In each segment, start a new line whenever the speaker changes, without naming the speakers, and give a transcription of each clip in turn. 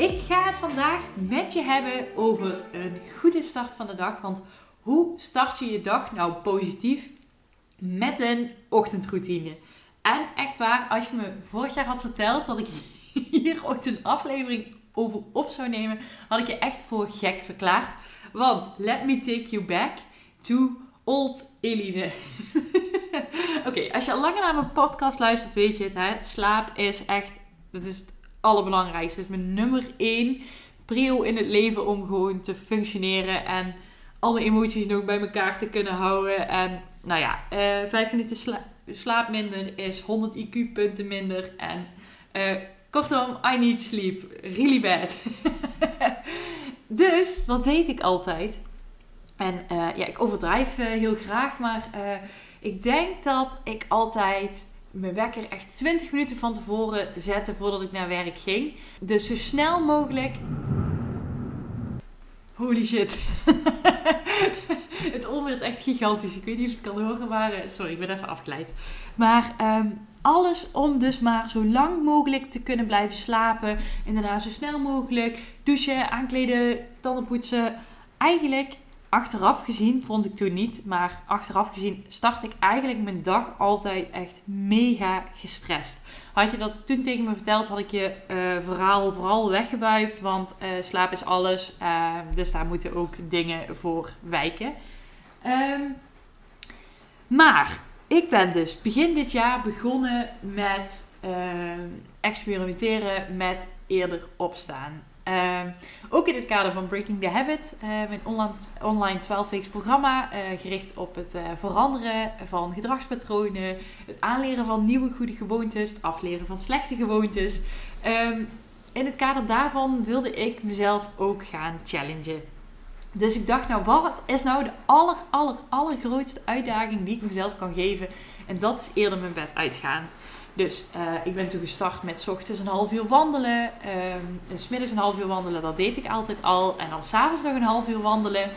Ik ga het vandaag met je hebben over een goede start van de dag. Want hoe start je je dag nou positief met een ochtendroutine? En echt waar, als je me vorig jaar had verteld dat ik hier ooit een aflevering over op zou nemen, had ik je echt voor gek verklaard. Want let me take you back to old Eline. Oké, als je al langer naar mijn podcast luistert, weet je het. Hè? Slaap is echt, dat is allerbelangrijkste. Het is mijn nummer één prio in het leven om gewoon te functioneren en alle emoties nog bij elkaar te kunnen houden. En nou ja, uh, vijf minuten slaap minder is 100 IQ-punten minder. En uh, kortom, I need sleep. Really bad. dus, wat deed ik altijd? En uh, ja, ik overdrijf heel graag, maar ik denk dat ik altijd mijn wekker echt 20 minuten van tevoren zette voordat ik naar werk ging. Dus zo snel mogelijk. Holy shit. het onweer is echt gigantisch. Ik weet niet of het kan horen, maar eh, sorry, ik ben even afgeleid. Maar um, alles om dus maar zo lang mogelijk te kunnen blijven slapen. En daarna zo snel mogelijk douchen, aankleden, tanden poetsen. Eigenlijk achteraf gezien vond ik toen niet, maar achteraf gezien start ik eigenlijk mijn dag altijd echt mega gestrest. Had je dat toen tegen me verteld, had ik je uh, verhaal vooral weggebuift, want uh, slaap is alles, uh, dus daar moeten ook dingen voor wijken. Um, maar ik ben dus begin dit jaar begonnen met ehm, experimenteren met eerder opstaan. Uh, ook in het kader van Breaking the Habit, mijn online, online 12-weeks programma, uh, gericht op het uh, veranderen van gedragspatronen, het aanleren van nieuwe goede gewoontes, het afleren van slechte gewoontes. Um, in het kader daarvan wilde ik mezelf ook gaan challengen. Dus ik dacht, nou, wat is nou de aller, aller, allergrootste uitdaging die ik mezelf kan geven? En dat is eerder mijn bed uitgaan. Dus uh, ik ben toen gestart met ochtends een half uur wandelen. Um, middags een half uur wandelen, dat deed ik altijd al. En dan s'avonds nog een half uur wandelen.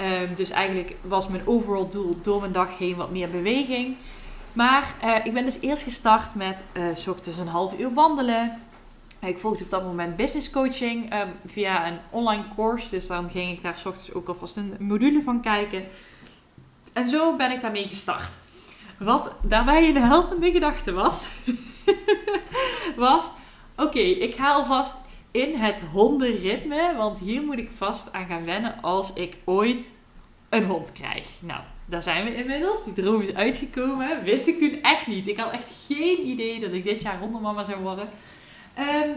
Um, dus eigenlijk was mijn overall doel door mijn dag heen wat meer beweging. Maar uh, ik ben dus eerst gestart met uh, s ochtends een half uur wandelen. Ik volgde op dat moment business coaching um, via een online course. Dus dan ging ik daar s ochtends ook alvast een module van kijken. En zo ben ik daarmee gestart. Wat daarbij een helpende gedachte was, was: oké, ik ga alvast in het hondenritme, want hier moet ik vast aan gaan wennen als ik ooit een hond krijg. Nou, daar zijn we inmiddels. Die droom is uitgekomen. Wist ik toen echt niet. Ik had echt geen idee dat ik dit jaar hondenmama zou worden. Um,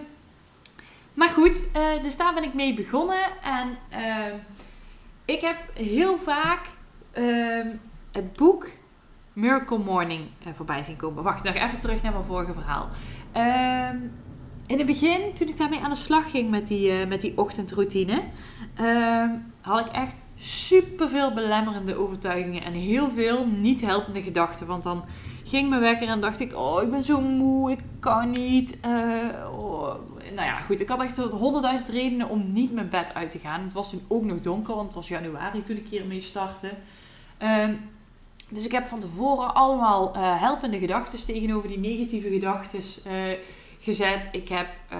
maar goed, uh, dus daar ben ik mee begonnen. En uh, ik heb heel vaak uh, het boek Miracle Morning uh, voorbij zien komen. Wacht, nog even terug naar mijn vorige verhaal. Ehm, in het begin, toen ik daarmee aan de slag ging met die, uh, met die ochtendroutine, uh, had ik echt super veel belemmerende overtuigingen en heel veel niet helpende gedachten. Want dan ging mijn wekker en dacht ik, oh, ik ben zo moe, ik kan niet. Oh. Nou ja, goed, ik had echt honderdduizend redenen om niet mijn bed uit te gaan. Het was toen ook nog donker, want het was januari toen ik hiermee startte. Um, dus ik heb van tevoren allemaal uh, helpende gedachten tegenover die negatieve gedachten uh, gezet. Ik, heb, uh,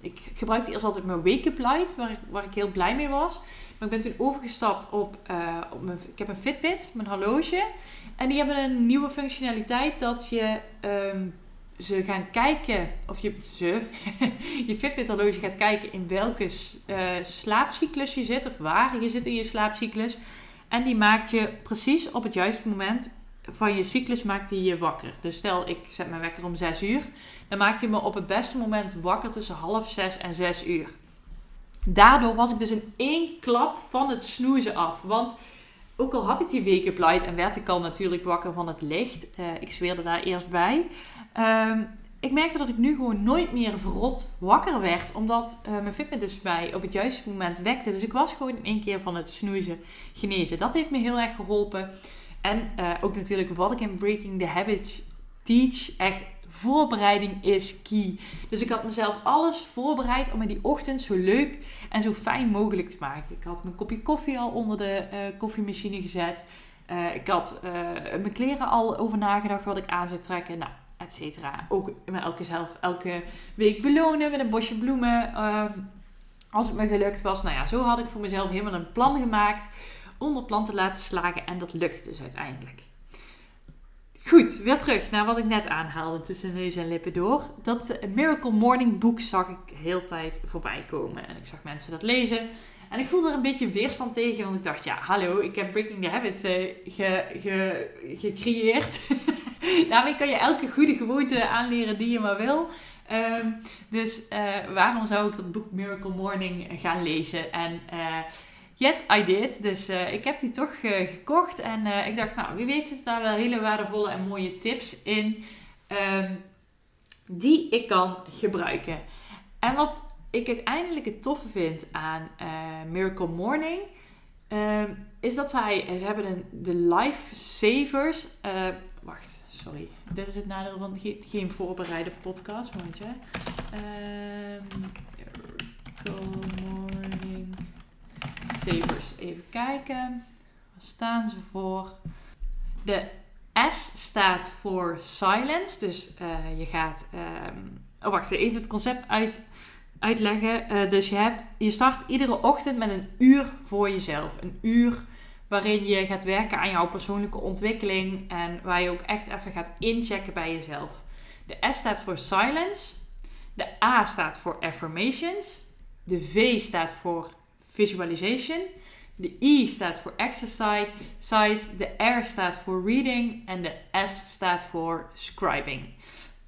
ik gebruikte eerst altijd mijn wake-up light, waar ik, waar ik heel blij mee was. Maar ik ben toen overgestapt op, uh, op mijn, ik heb een Fitbit, mijn horloge. En die hebben een nieuwe functionaliteit dat je um, ze gaan kijken, of je, je Fitbit horloge gaat kijken in welke slaapcyclus je zit, of waar je zit in je slaapcyclus. En die maakt je precies op het juiste moment van je cyclus maakt hij je wakker. Dus stel ik zet mijn wekker om 6 uur. Dan maakt hij me op het beste moment wakker tussen half 6 en 6 uur. Daardoor was ik dus in één klap van het snoezen af. Want ook al had ik die wake-up light en werd ik al natuurlijk wakker van het licht. Uh, ik zweerde daar eerst bij. Um, ik merkte dat ik nu gewoon nooit meer verrot wakker werd. Omdat uh, mijn fitment dus bij op het juiste moment wekte. Dus ik was gewoon in één keer van het snoezen genezen. Dat heeft me heel erg geholpen. En uh, ook natuurlijk wat ik in Breaking the Habit teach. Echt voorbereiding is key. Dus ik had mezelf alles voorbereid om in die ochtend zo leuk en zo fijn mogelijk te maken. Ik had mijn kopje koffie al onder de uh, koffiemachine gezet. Ik had mijn kleren al over nagedacht wat ik aan zou trekken. Nou, Ook me elke, zelf, elke week belonen met een bosje bloemen. Uh, als het me gelukt was. Nou ja, zo had ik voor mezelf helemaal een plan gemaakt om dat plan te laten slagen. En dat lukte dus uiteindelijk. Goed, weer terug naar wat ik net aanhaalde tussen neus en lippen door. Dat Miracle Morning boek zag ik heel tijd voorbij komen. En ik zag mensen dat lezen. En ik voelde er een beetje weerstand tegen, want ik dacht, ja, hallo, ik heb Breaking the Habit uh, ge, gecreëerd. Daarmee kan je elke goede gewoonte aanleren die je maar wil. Um, dus uh, waarom zou ik dat boek Miracle Morning gaan lezen? En yet I did. Dus ik heb die toch gekocht. En ik dacht, nou, wie weet zitten daar wel hele waardevolle en mooie tips in. Um, die ik kan gebruiken. En wat ik uiteindelijk het toffe vind aan Miracle Morning... Um, is dat zij, ze hebben een, de Life Savers. wacht, sorry. Dit is het nadeel van geen, voorbereide podcast. Momentje. Um, good morning. Savers. Even kijken. Waar staan ze voor? De S staat voor silence. Dus uh, je gaat. Um, oh, wacht even het concept uit, uitleggen. Uh, dus je, hebt, je start iedere ochtend met een uur voor jezelf. Een uur waarin je gaat werken aan jouw persoonlijke ontwikkeling en waar je ook echt even gaat inchecken bij jezelf. De S staat voor silence, de A staat voor affirmations, de V staat voor visualization, de I staat voor exercise, de R staat voor reading en de S staat voor scribing.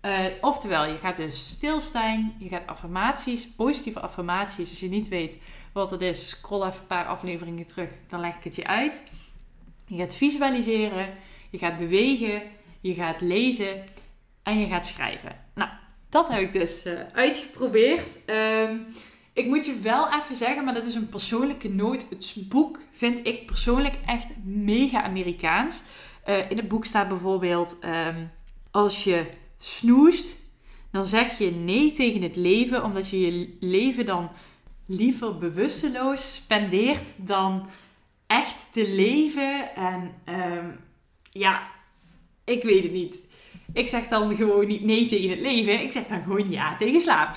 Uh, oftewel, je gaat dus stilstaan, je gaat affirmaties, positieve affirmaties. Als je niet weet wat het is, scroll even een paar afleveringen terug, dan leg ik het je uit. Je gaat visualiseren, je gaat bewegen, je gaat lezen en je gaat schrijven. Nou, dat heb ik dus uh, uitgeprobeerd. Um, ik moet je wel even zeggen, maar dat is een persoonlijke noot. Het boek vind ik persoonlijk echt mega Amerikaans. Uh, in het boek staat bijvoorbeeld: um, als je snoest, dan zeg je nee tegen het leven, omdat je je leven dan liever bewusteloos spendeert dan echt te leven. En um, ja, ik weet het niet. Ik zeg dan gewoon niet nee tegen het leven. Ik zeg dan gewoon ja tegen slaap.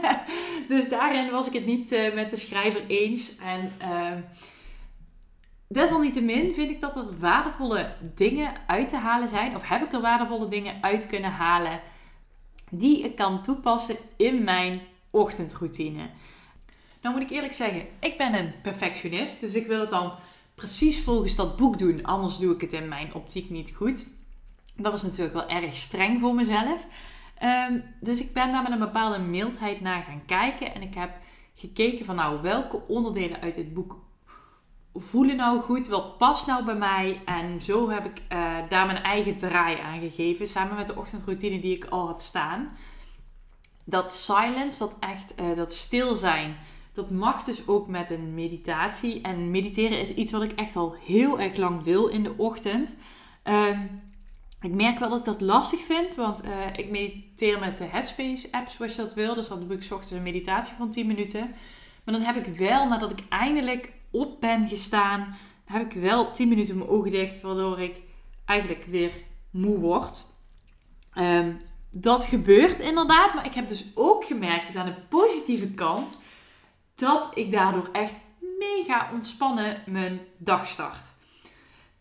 dus daarin was ik het niet uh, met de schrijver eens. En uh, desalniettemin vind ik dat er waardevolle dingen uit te halen zijn. Of heb ik er waardevolle dingen uit kunnen halen. Die ik kan toepassen in mijn ochtendroutine. Nou moet ik eerlijk zeggen, ik ben een perfectionist. Dus ik wil het dan precies volgens dat boek doen. Anders doe ik het in mijn optiek niet goed. Dat is natuurlijk wel erg streng voor mezelf. Um, dus ik ben daar met een bepaalde mildheid naar gaan kijken. En ik heb gekeken van nou, welke onderdelen uit dit boek voelen nou goed? Wat past nou bij mij? En zo heb ik uh, daar mijn eigen draai aan gegeven. Samen met de ochtendroutine die ik al had staan. Dat silence, dat echt, uh, dat stil zijn dat mag dus ook met een meditatie. En mediteren is iets wat ik echt al heel erg lang wil in de ochtend. Uh, ik merk wel dat ik dat lastig vind, want uh, ik mediteer met de Headspace apps, zoals je dat wil. Dus dan doe ik ochtends een meditatie van 10 minuten. Maar dan heb ik wel, nadat ik eindelijk op ben gestaan, heb ik wel 10 minuten mijn ogen dicht, waardoor ik eigenlijk weer moe word. Um, dat gebeurt inderdaad, maar ik heb dus ook gemerkt, dus aan de positieve kant, dat ik daardoor echt mega ontspannen mijn dag start.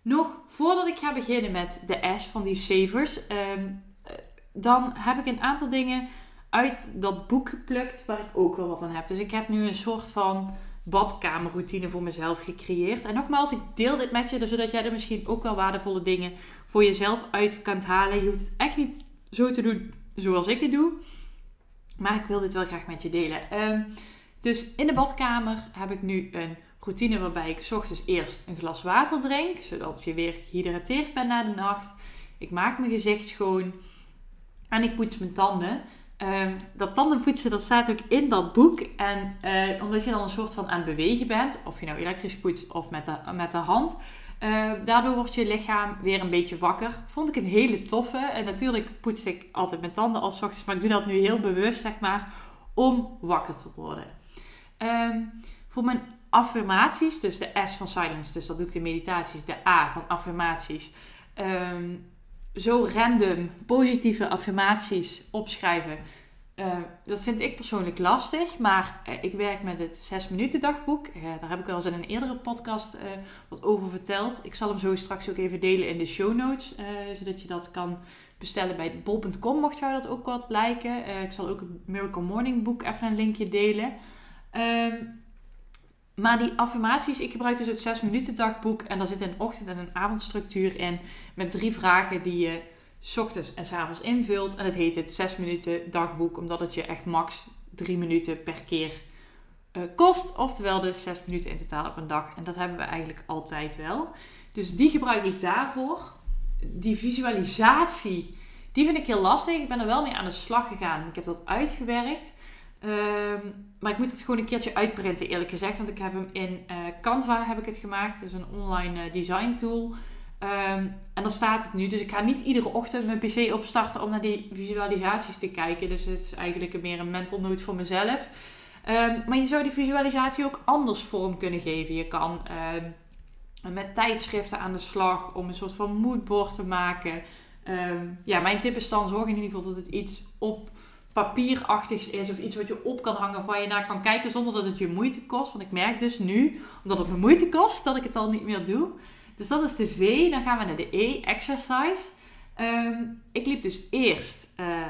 Nog voordat ik ga beginnen met de S van die savers, ehm, eh, dan heb ik een aantal dingen uit dat boek geplukt waar ik ook wel wat aan heb. Dus ik heb nu een soort van badkamerroutine voor mezelf gecreëerd. En nogmaals, ik deel dit met je, zodat jij er misschien ook wel waardevolle dingen voor jezelf uit kunt halen. Je hoeft het echt niet zo te doen zoals ik het doe. Maar ik wil dit wel graag met je delen. Um, dus in de badkamer heb ik nu een routine waarbij ik ochtends eerst een glas water drink, zodat je weer gehydrateerd bent na de nacht. Ik maak mijn gezicht schoon. En ik poets mijn tanden. Um, dat tandenpoetsen, dat staat ook in dat boek. En uh, omdat je dan een soort van aan het bewegen bent, of je nou elektrisch poetst of met de, met de hand, uh, daardoor wordt je lichaam weer een beetje wakker. Vond ik een hele toffe. En natuurlijk poets ik altijd mijn tanden als ochtends, maar ik doe dat nu heel bewust, zeg maar, om wakker te worden. Um, voor mijn affirmaties, dus de S van silence, dus dat doe ik de meditaties, de A van affirmaties. Um, zo random positieve affirmaties opschrijven. Uh, dat vind ik persoonlijk lastig, maar uh, ik werk met het 6 minuten dagboek. Uh, daar heb ik wel eens in een eerdere podcast wat over verteld. Ik zal hem zo straks ook even delen in de show notes, zodat je dat kan bestellen bij bol.com, mocht jou dat ook wat lijken. ik zal ook het Miracle Morning boek even een linkje delen. Ehm, maar die affirmaties, ik gebruik dus het 6 minuten dagboek. En daar zit een ochtend- en een avondstructuur in. Met drie vragen die je ochtends en s avonds invult. En het heet het 6 minuten dagboek. Omdat het je echt max 3 minuten per keer uh, kost. Oftewel dus 6 minuten in totaal op een dag. En dat hebben we eigenlijk altijd wel. Dus die gebruik ik daarvoor. Die visualisatie, die vind ik heel lastig. Ik ben er wel mee aan de slag gegaan. Ik heb dat uitgewerkt. Um, maar ik moet het gewoon een keertje uitprinten, eerlijk gezegd. Want ik heb hem in uh, Canva heb ik het gemaakt. Dus een online uh, design tool. Um, en dan staat het nu. Dus ik ga niet iedere ochtend mijn pc opstarten om naar die visualisaties te kijken. Dus het is eigenlijk meer een mental note voor mezelf. Um, maar je zou die visualisatie ook anders vorm kunnen geven. Je kan met tijdschriften aan de slag om een soort van moodboard te maken. ja, mijn tip is dan zorg in ieder geval dat het iets op papierachtigs is of iets wat je op kan hangen waar je naar kan kijken zonder dat het je moeite kost. Want ik merk dus nu, omdat het me moeite kost, dat ik het al niet meer doe. Dus dat is de V. Dan gaan we naar de E, exercise. Ehm, ik liep dus eerst uh,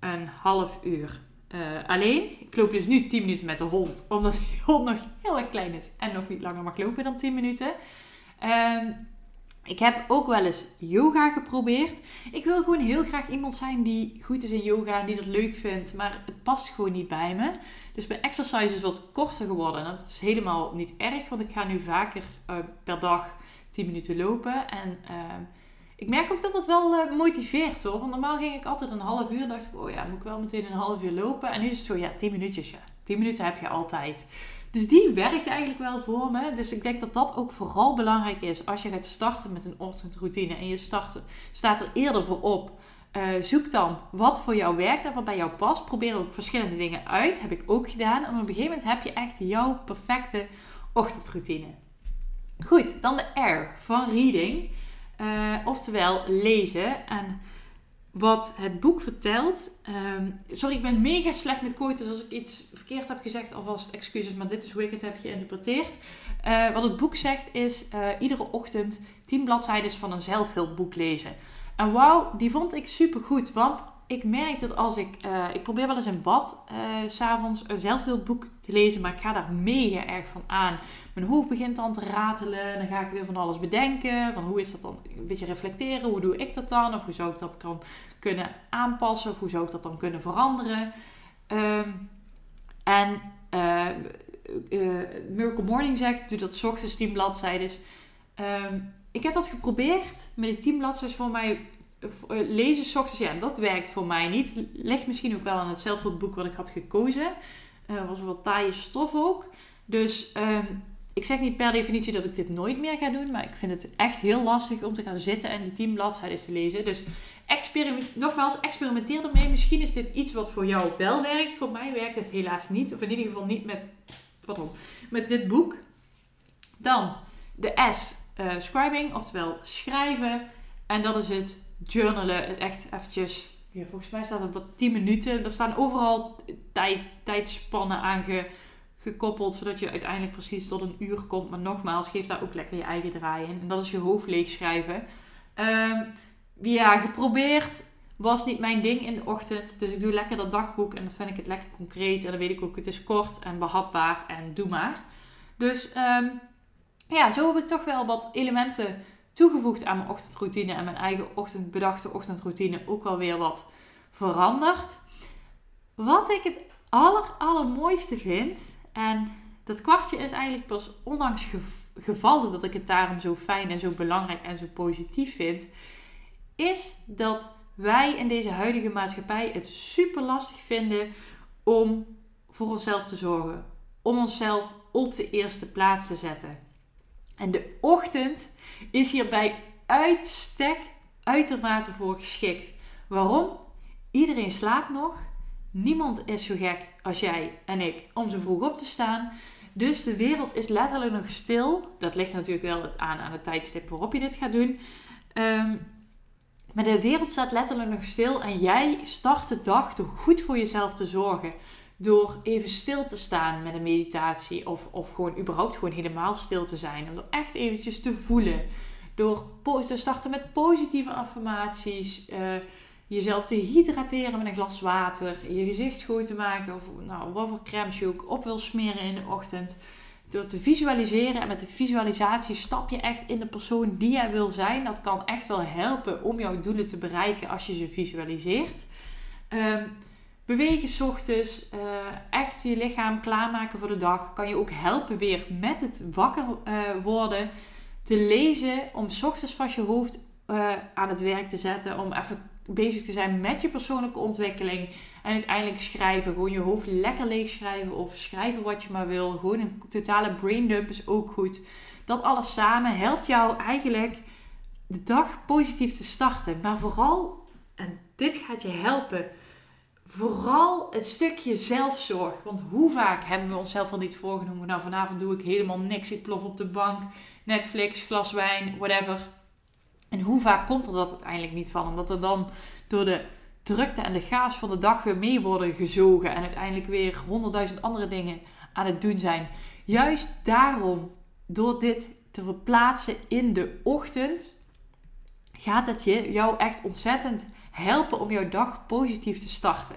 een half uur uh, alleen. Ik loop dus nu 10 minuten met de hond, omdat die hond nog heel erg klein is en nog niet langer mag lopen dan 10 minuten. Um, ik heb ook wel eens yoga geprobeerd. Ik wil gewoon heel graag iemand zijn die goed is in yoga en die dat leuk vindt, maar het past gewoon niet bij me. Dus mijn exercise is wat korter geworden. En dat is helemaal niet erg, want ik ga nu vaker uh, per dag 10 minuten lopen. En uh, ik merk ook dat dat wel uh, motiveert hoor. Want normaal ging ik altijd een half uur. Dacht ik, oh ja, moet ik wel meteen een half uur lopen. En nu is het zo, ja, 10 minuutjes ja. 10 minuten heb je altijd. Dus die werkt eigenlijk wel voor me. Dus ik denk dat dat ook vooral belangrijk is als je gaat starten met een ochtendroutine en je start, staat er eerder voor op. Uh, zoek dan wat voor jou werkt en wat bij jou past. Probeer ook verschillende dingen uit. Heb ik ook gedaan. En op een gegeven moment heb je echt jouw perfecte ochtendroutine. Goed, dan de R van reading. Uh, oftewel lezen. En wat het boek vertelt. Um, sorry, ik ben mega slecht met quotes. Dus als ik iets verkeerd heb gezegd, alvast excuses, maar dit is hoe ik het heb geïnterpreteerd. Uh, wat het boek zegt is: uh, iedere ochtend 10 bladzijden van een zelfhulpboek lezen. En wauw, die vond ik super goed. Want ik merk dat als ik. Uh, ik probeer wel eens in bad. Uh, s'avonds een zelfhulpboek te lezen. Maar ik ga daar mega erg van aan. Mijn hoofd begint dan te ratelen. Dan ga ik weer van alles bedenken. Van hoe is dat dan? Een beetje reflecteren. Hoe doe ik dat dan? Of hoe zou ik dat kan, kunnen aanpassen? Of hoe zou ik dat dan kunnen veranderen? Um, en uh, Miracle Morning zegt: doe dat s ochtends 10 bladzijden. Um, ik heb dat geprobeerd. Met die 10 bladzijden voor mij lezen s ochtends, ja, dat werkt voor mij niet. Ligt misschien ook wel aan hetzelfde boek wat ik had gekozen. Uh, was wat taaie stof ook. Dus um, ik zeg niet per definitie dat ik dit nooit meer ga doen. Maar ik vind het echt heel lastig om te gaan zitten en die 10 bladzijden te lezen. Dus nogmaals, experimenteer ermee. Misschien is dit iets wat voor jou wel werkt. Voor mij werkt het helaas niet. Of in ieder geval niet met, pardon, met dit boek. Dan de S, uh, scribing, oftewel schrijven. En dat is het journalen. Echt eventjes, ja, volgens mij staat het dat 10 minuten. Er staan overal tijd, tijdspannen aan gekoppeld, zodat je uiteindelijk precies tot een uur komt. Maar nogmaals, geef daar ook lekker je eigen draai in. En dat is je hoofd leegschrijven. Um, ja, geprobeerd. Was niet mijn ding in de ochtend. Dus ik doe lekker dat dagboek. En dan vind ik het lekker concreet. En dan weet ik ook, het is kort en behapbaar. En doe maar. Dus um, ja, zo heb ik toch wel wat elementen toegevoegd aan mijn ochtendroutine. En mijn eigen ochtendbedachte ochtendroutine ook wel weer wat veranderd. Wat ik het aller, allermooiste vind. En dat kwartje is eigenlijk pas onlangs gevallen dat ik het daarom zo fijn en zo belangrijk en zo positief vind is dat wij in deze huidige maatschappij het super lastig vinden om voor onszelf te zorgen. Om onszelf op de eerste plaats te zetten. En de ochtend is hierbij uitstek uitermate voor geschikt. Waarom? Iedereen slaapt nog. Niemand is zo gek als jij en ik om zo vroeg op te staan. Dus de wereld is letterlijk nog stil. Dat ligt natuurlijk wel aan aan het tijdstip waarop je dit gaat doen. Um, maar de wereld staat letterlijk nog stil en jij start de dag door goed voor jezelf te zorgen. Door even stil te staan met een meditatie of, of gewoon überhaupt gewoon helemaal stil te zijn. Om er echt eventjes te voelen. Door te starten met positieve affirmaties. Uh, jezelf te hydrateren met een glas water. Je gezicht schoon te maken of nou, wat voor crème je ook op wil smeren in de ochtend door te visualiseren en met de visualisatie stap je echt in de persoon die jij wil zijn. Dat kan echt wel helpen om jouw doelen te bereiken als je ze visualiseert. Um, bewegen ochtends, uh, echt je lichaam klaarmaken voor de dag. Kan je ook helpen weer met het wakker uh, worden. Te lezen om ochtends vast je hoofd uh, aan het werk te zetten. Om even bezig te zijn met je persoonlijke ontwikkeling. En uiteindelijk schrijven. Gewoon je hoofd lekker leeg schrijven. Of schrijven wat je maar wil. Gewoon een totale brain dump is ook goed. Dat alles samen helpt jou eigenlijk de dag positief te starten. Maar vooral, en dit gaat je helpen. Vooral het stukje zelfzorg. Want hoe vaak hebben we onszelf al niet voorgenomen? Nou, vanavond doe ik helemaal niks. Ik plof op de bank. Netflix, glas wijn, whatever. En hoe vaak komt er dat uiteindelijk niet van? Omdat er dan door de drukte en de chaos van de dag weer mee worden gezogen. En uiteindelijk weer honderdduizend andere dingen aan het doen zijn. Juist daarom, door dit te verplaatsen in de ochtend, gaat het je, jou echt ontzettend helpen om jouw dag positief te starten.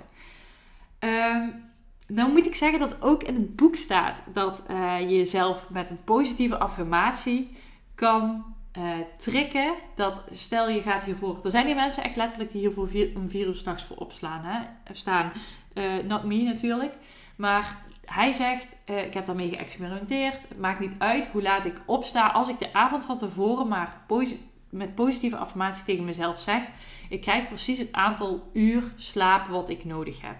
Um, nou moet ik zeggen dat ook in het boek staat dat je jezelf met een positieve affirmatie kan uh, trikken. Dat stel je gaat hiervoor. Er zijn die mensen echt letterlijk die hiervoor vier, om vier uur voor opslaan. Hè? Staan. Uh, not me natuurlijk. Maar hij zegt, ik heb daarmee geëxperimenteerd. Het maakt niet uit hoe laat ik opsta. Als ik de avond van tevoren maar met positieve affirmaties tegen mezelf zeg. Ik krijg precies het aantal uur slaap wat ik nodig heb.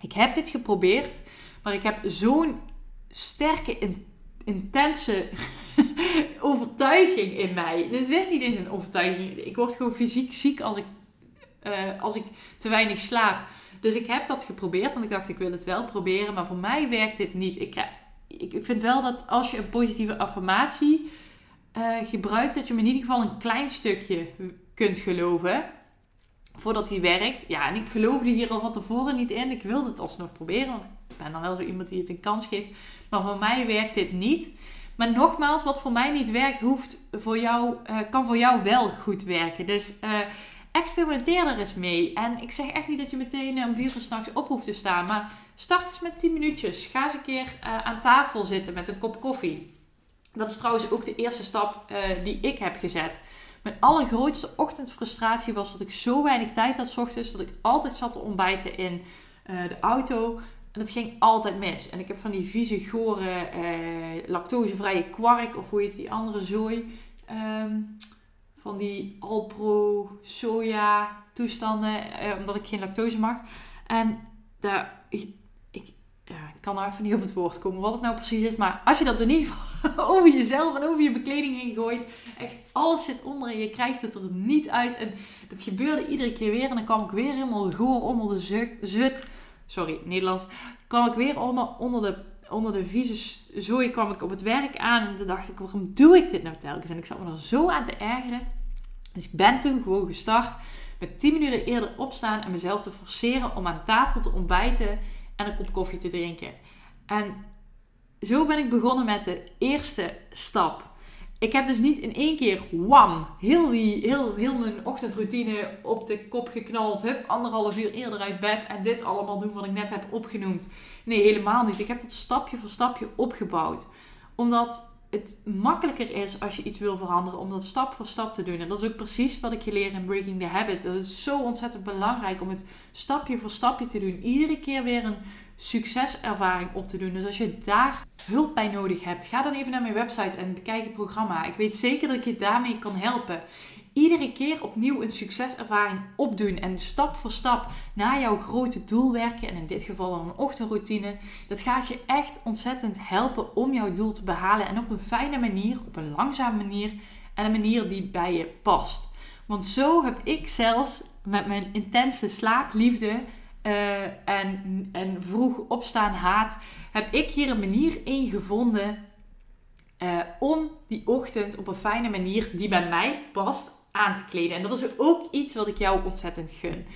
Ik heb dit geprobeerd. Maar ik heb zo'n sterke intense overtuiging in mij. Het is niet eens een overtuiging. Ik word gewoon fysiek ziek als ik, uh, als ik te weinig slaap. Dus ik heb dat geprobeerd, want ik dacht ik wil het wel proberen. Maar voor mij werkt dit niet. Ik, ik vind wel dat als je een positieve affirmatie uh, gebruikt, dat je in ieder geval een klein stukje kunt geloven. Voordat die werkt. Ja, en ik geloofde hier al van tevoren niet in. Ik wilde het alsnog proberen, want ik ben dan wel zo iemand die het een kans geeft. Maar voor mij werkt dit niet. Maar nogmaals, wat voor mij niet werkt, hoeft voor jou, uh, kan voor jou wel goed werken. Dus uh, experimenteer er eens mee. En ik zeg echt niet dat je meteen om vier uur s'nachts op hoeft te staan. Maar start eens met 10 minuutjes. Ga eens een keer aan tafel zitten met een kop koffie. Dat is trouwens ook de eerste stap die ik heb gezet. Mijn allergrootste ochtendfrustratie was dat ik zo weinig tijd had ochtends. Dat ik altijd zat te ontbijten in de auto. En dat ging altijd mis. En ik heb van die vieze, gore, eh, lactosevrije kwark, of hoe heet die andere zooi. Ehm, van die Alpro soja toestanden, eh, omdat ik geen lactose mag. En daar, ja, ik kan nou even niet op het woord komen wat het nou precies is. Maar als je dat in ieder geval over jezelf en over je bekleding heen gooit, echt alles zit onder en je krijgt het er niet uit. En dat gebeurde iedere keer weer. En dan kwam ik weer helemaal goor onder de zut sorry, Nederlands, kwam ik weer allemaal onder de, onder de vieze zooi kwam ik op het werk aan. En toen dacht ik, waarom doe ik dit nou telkens? En ik zat me er zo aan te ergeren. Dus ik ben toen gewoon gestart met 10 minuten eerder opstaan en mezelf te forceren om aan tafel te ontbijten en een kop koffie te drinken. En zo ben ik begonnen met de eerste stap ik heb dus niet in één keer, wam, heel, die, heel, heel mijn ochtendroutine op de kop geknald. Hup, anderhalf uur eerder uit bed en dit allemaal doen wat ik net heb opgenoemd. Nee, helemaal niet. Ik heb dat stapje voor stapje opgebouwd. Omdat het makkelijker is als je iets wil veranderen om dat stap voor stap te doen. En dat is ook precies wat ik je leer in Breaking the Habit. Het is zo ontzettend belangrijk om het stapje voor stapje te doen. Iedere keer weer een succeservaring op te doen. Dus als je daar hulp bij nodig hebt, ga dan even naar mijn website en bekijk het programma. Ik weet zeker dat ik je daarmee kan helpen. Iedere keer opnieuw een succeservaring opdoen en stap voor stap naar jouw grote doel werken, en in dit geval een ochtendroutine, dat gaat je echt ontzettend helpen om jouw doel te behalen en op een fijne manier, op een langzame manier en een manier die bij je past. Want zo heb ik zelfs met mijn intense slaapliefde uh, en, en vroeg opstaan haat, heb ik hier een manier in gevonden uh, om die ochtend op een fijne manier die bij mij past aan te kleden. En dat is ook iets wat ik jou ontzettend gun.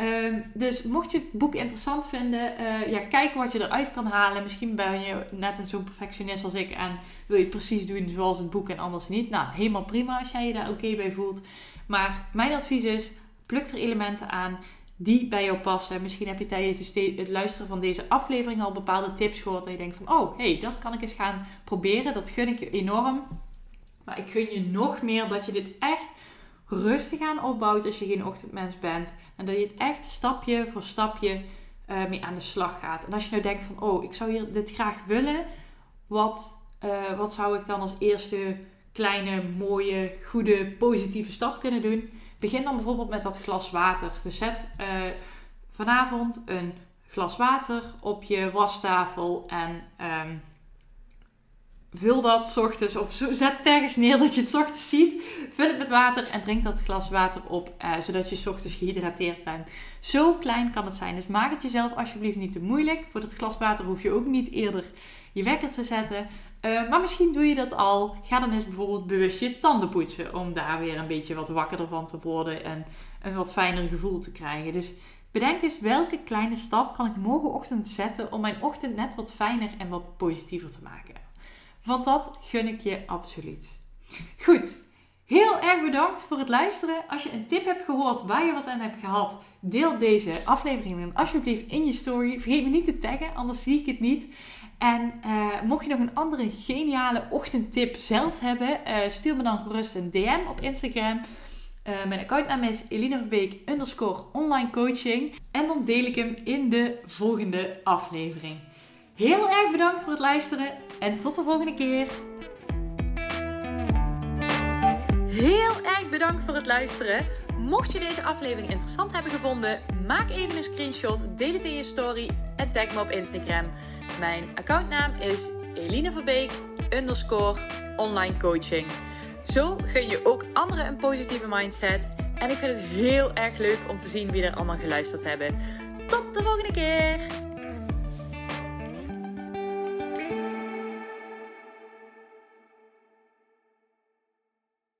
Um, dus mocht je het boek interessant vinden, uh, ja, kijk wat je eruit kan halen. Misschien ben je net een zo'n perfectionist als ik en wil je het precies doen zoals het boek en anders niet. Nou, helemaal prima als jij je daar oké bij voelt. Maar mijn advies is, pluk er elementen aan die bij jou passen. Misschien heb je tijdens het luisteren van deze aflevering al bepaalde tips gehoord. Dat je denkt van, oh, hey, dat kan ik eens gaan proberen. Dat gun ik je enorm. Maar ik gun je nog meer dat je dit echt rustig aan opbouwt als je geen ochtendmens bent. En dat je het echt stapje voor stapje uh, mee aan de slag gaat. En als je nou denkt van, oh, ik zou hier dit graag willen. Wat, uh, wat zou ik dan als eerste kleine, mooie, goede, positieve stap kunnen doen? Begin dan bijvoorbeeld met dat glas water. Dus zet uh, vanavond een glas water op je wastafel en um, vul dat ochtends of zet het ergens neer dat je het ochtends ziet. Vul het met water en drink dat glas water op, uh, zodat je ochtends gehydrateerd bent. Zo klein kan het zijn. Dus maak het jezelf alsjeblieft niet te moeilijk. Voor dat glas water hoef je ook niet eerder je wekker te zetten. Uh, maar misschien doe je dat al. Ga dan eens bijvoorbeeld bewust je tanden poetsen. Om daar weer een beetje wat wakkerder van te worden. En een wat fijner gevoel te krijgen. Dus bedenk eens welke kleine stap kan ik morgenochtend zetten. Om mijn ochtend net wat fijner en wat positiever te maken. Want dat gun ik je absoluut. Goed. Heel erg bedankt voor het luisteren. Als je een tip hebt gehoord waar je wat aan hebt gehad, deel deze aflevering alsjeblieft in je story. Vergeet me niet te taggen, anders zie ik het niet. En uh, mocht je nog een andere geniale ochtendtip zelf hebben, uh, stuur me dan gerust een DM op Instagram. Uh, mijn accountnaam is Elina underscore online coaching. En dan deel ik hem in de volgende aflevering. Heel erg bedankt voor het luisteren en tot de volgende keer. Heel erg bedankt voor het luisteren. Mocht je deze aflevering interessant hebben gevonden, maak even een screenshot, deel het in je story en tag me op Instagram. Mijn accountnaam is Eline Verbeek underscore online coaching. Zo gun je ook anderen een positieve mindset. En ik vind het heel erg leuk om te zien wie er allemaal geluisterd hebben. Tot de volgende keer!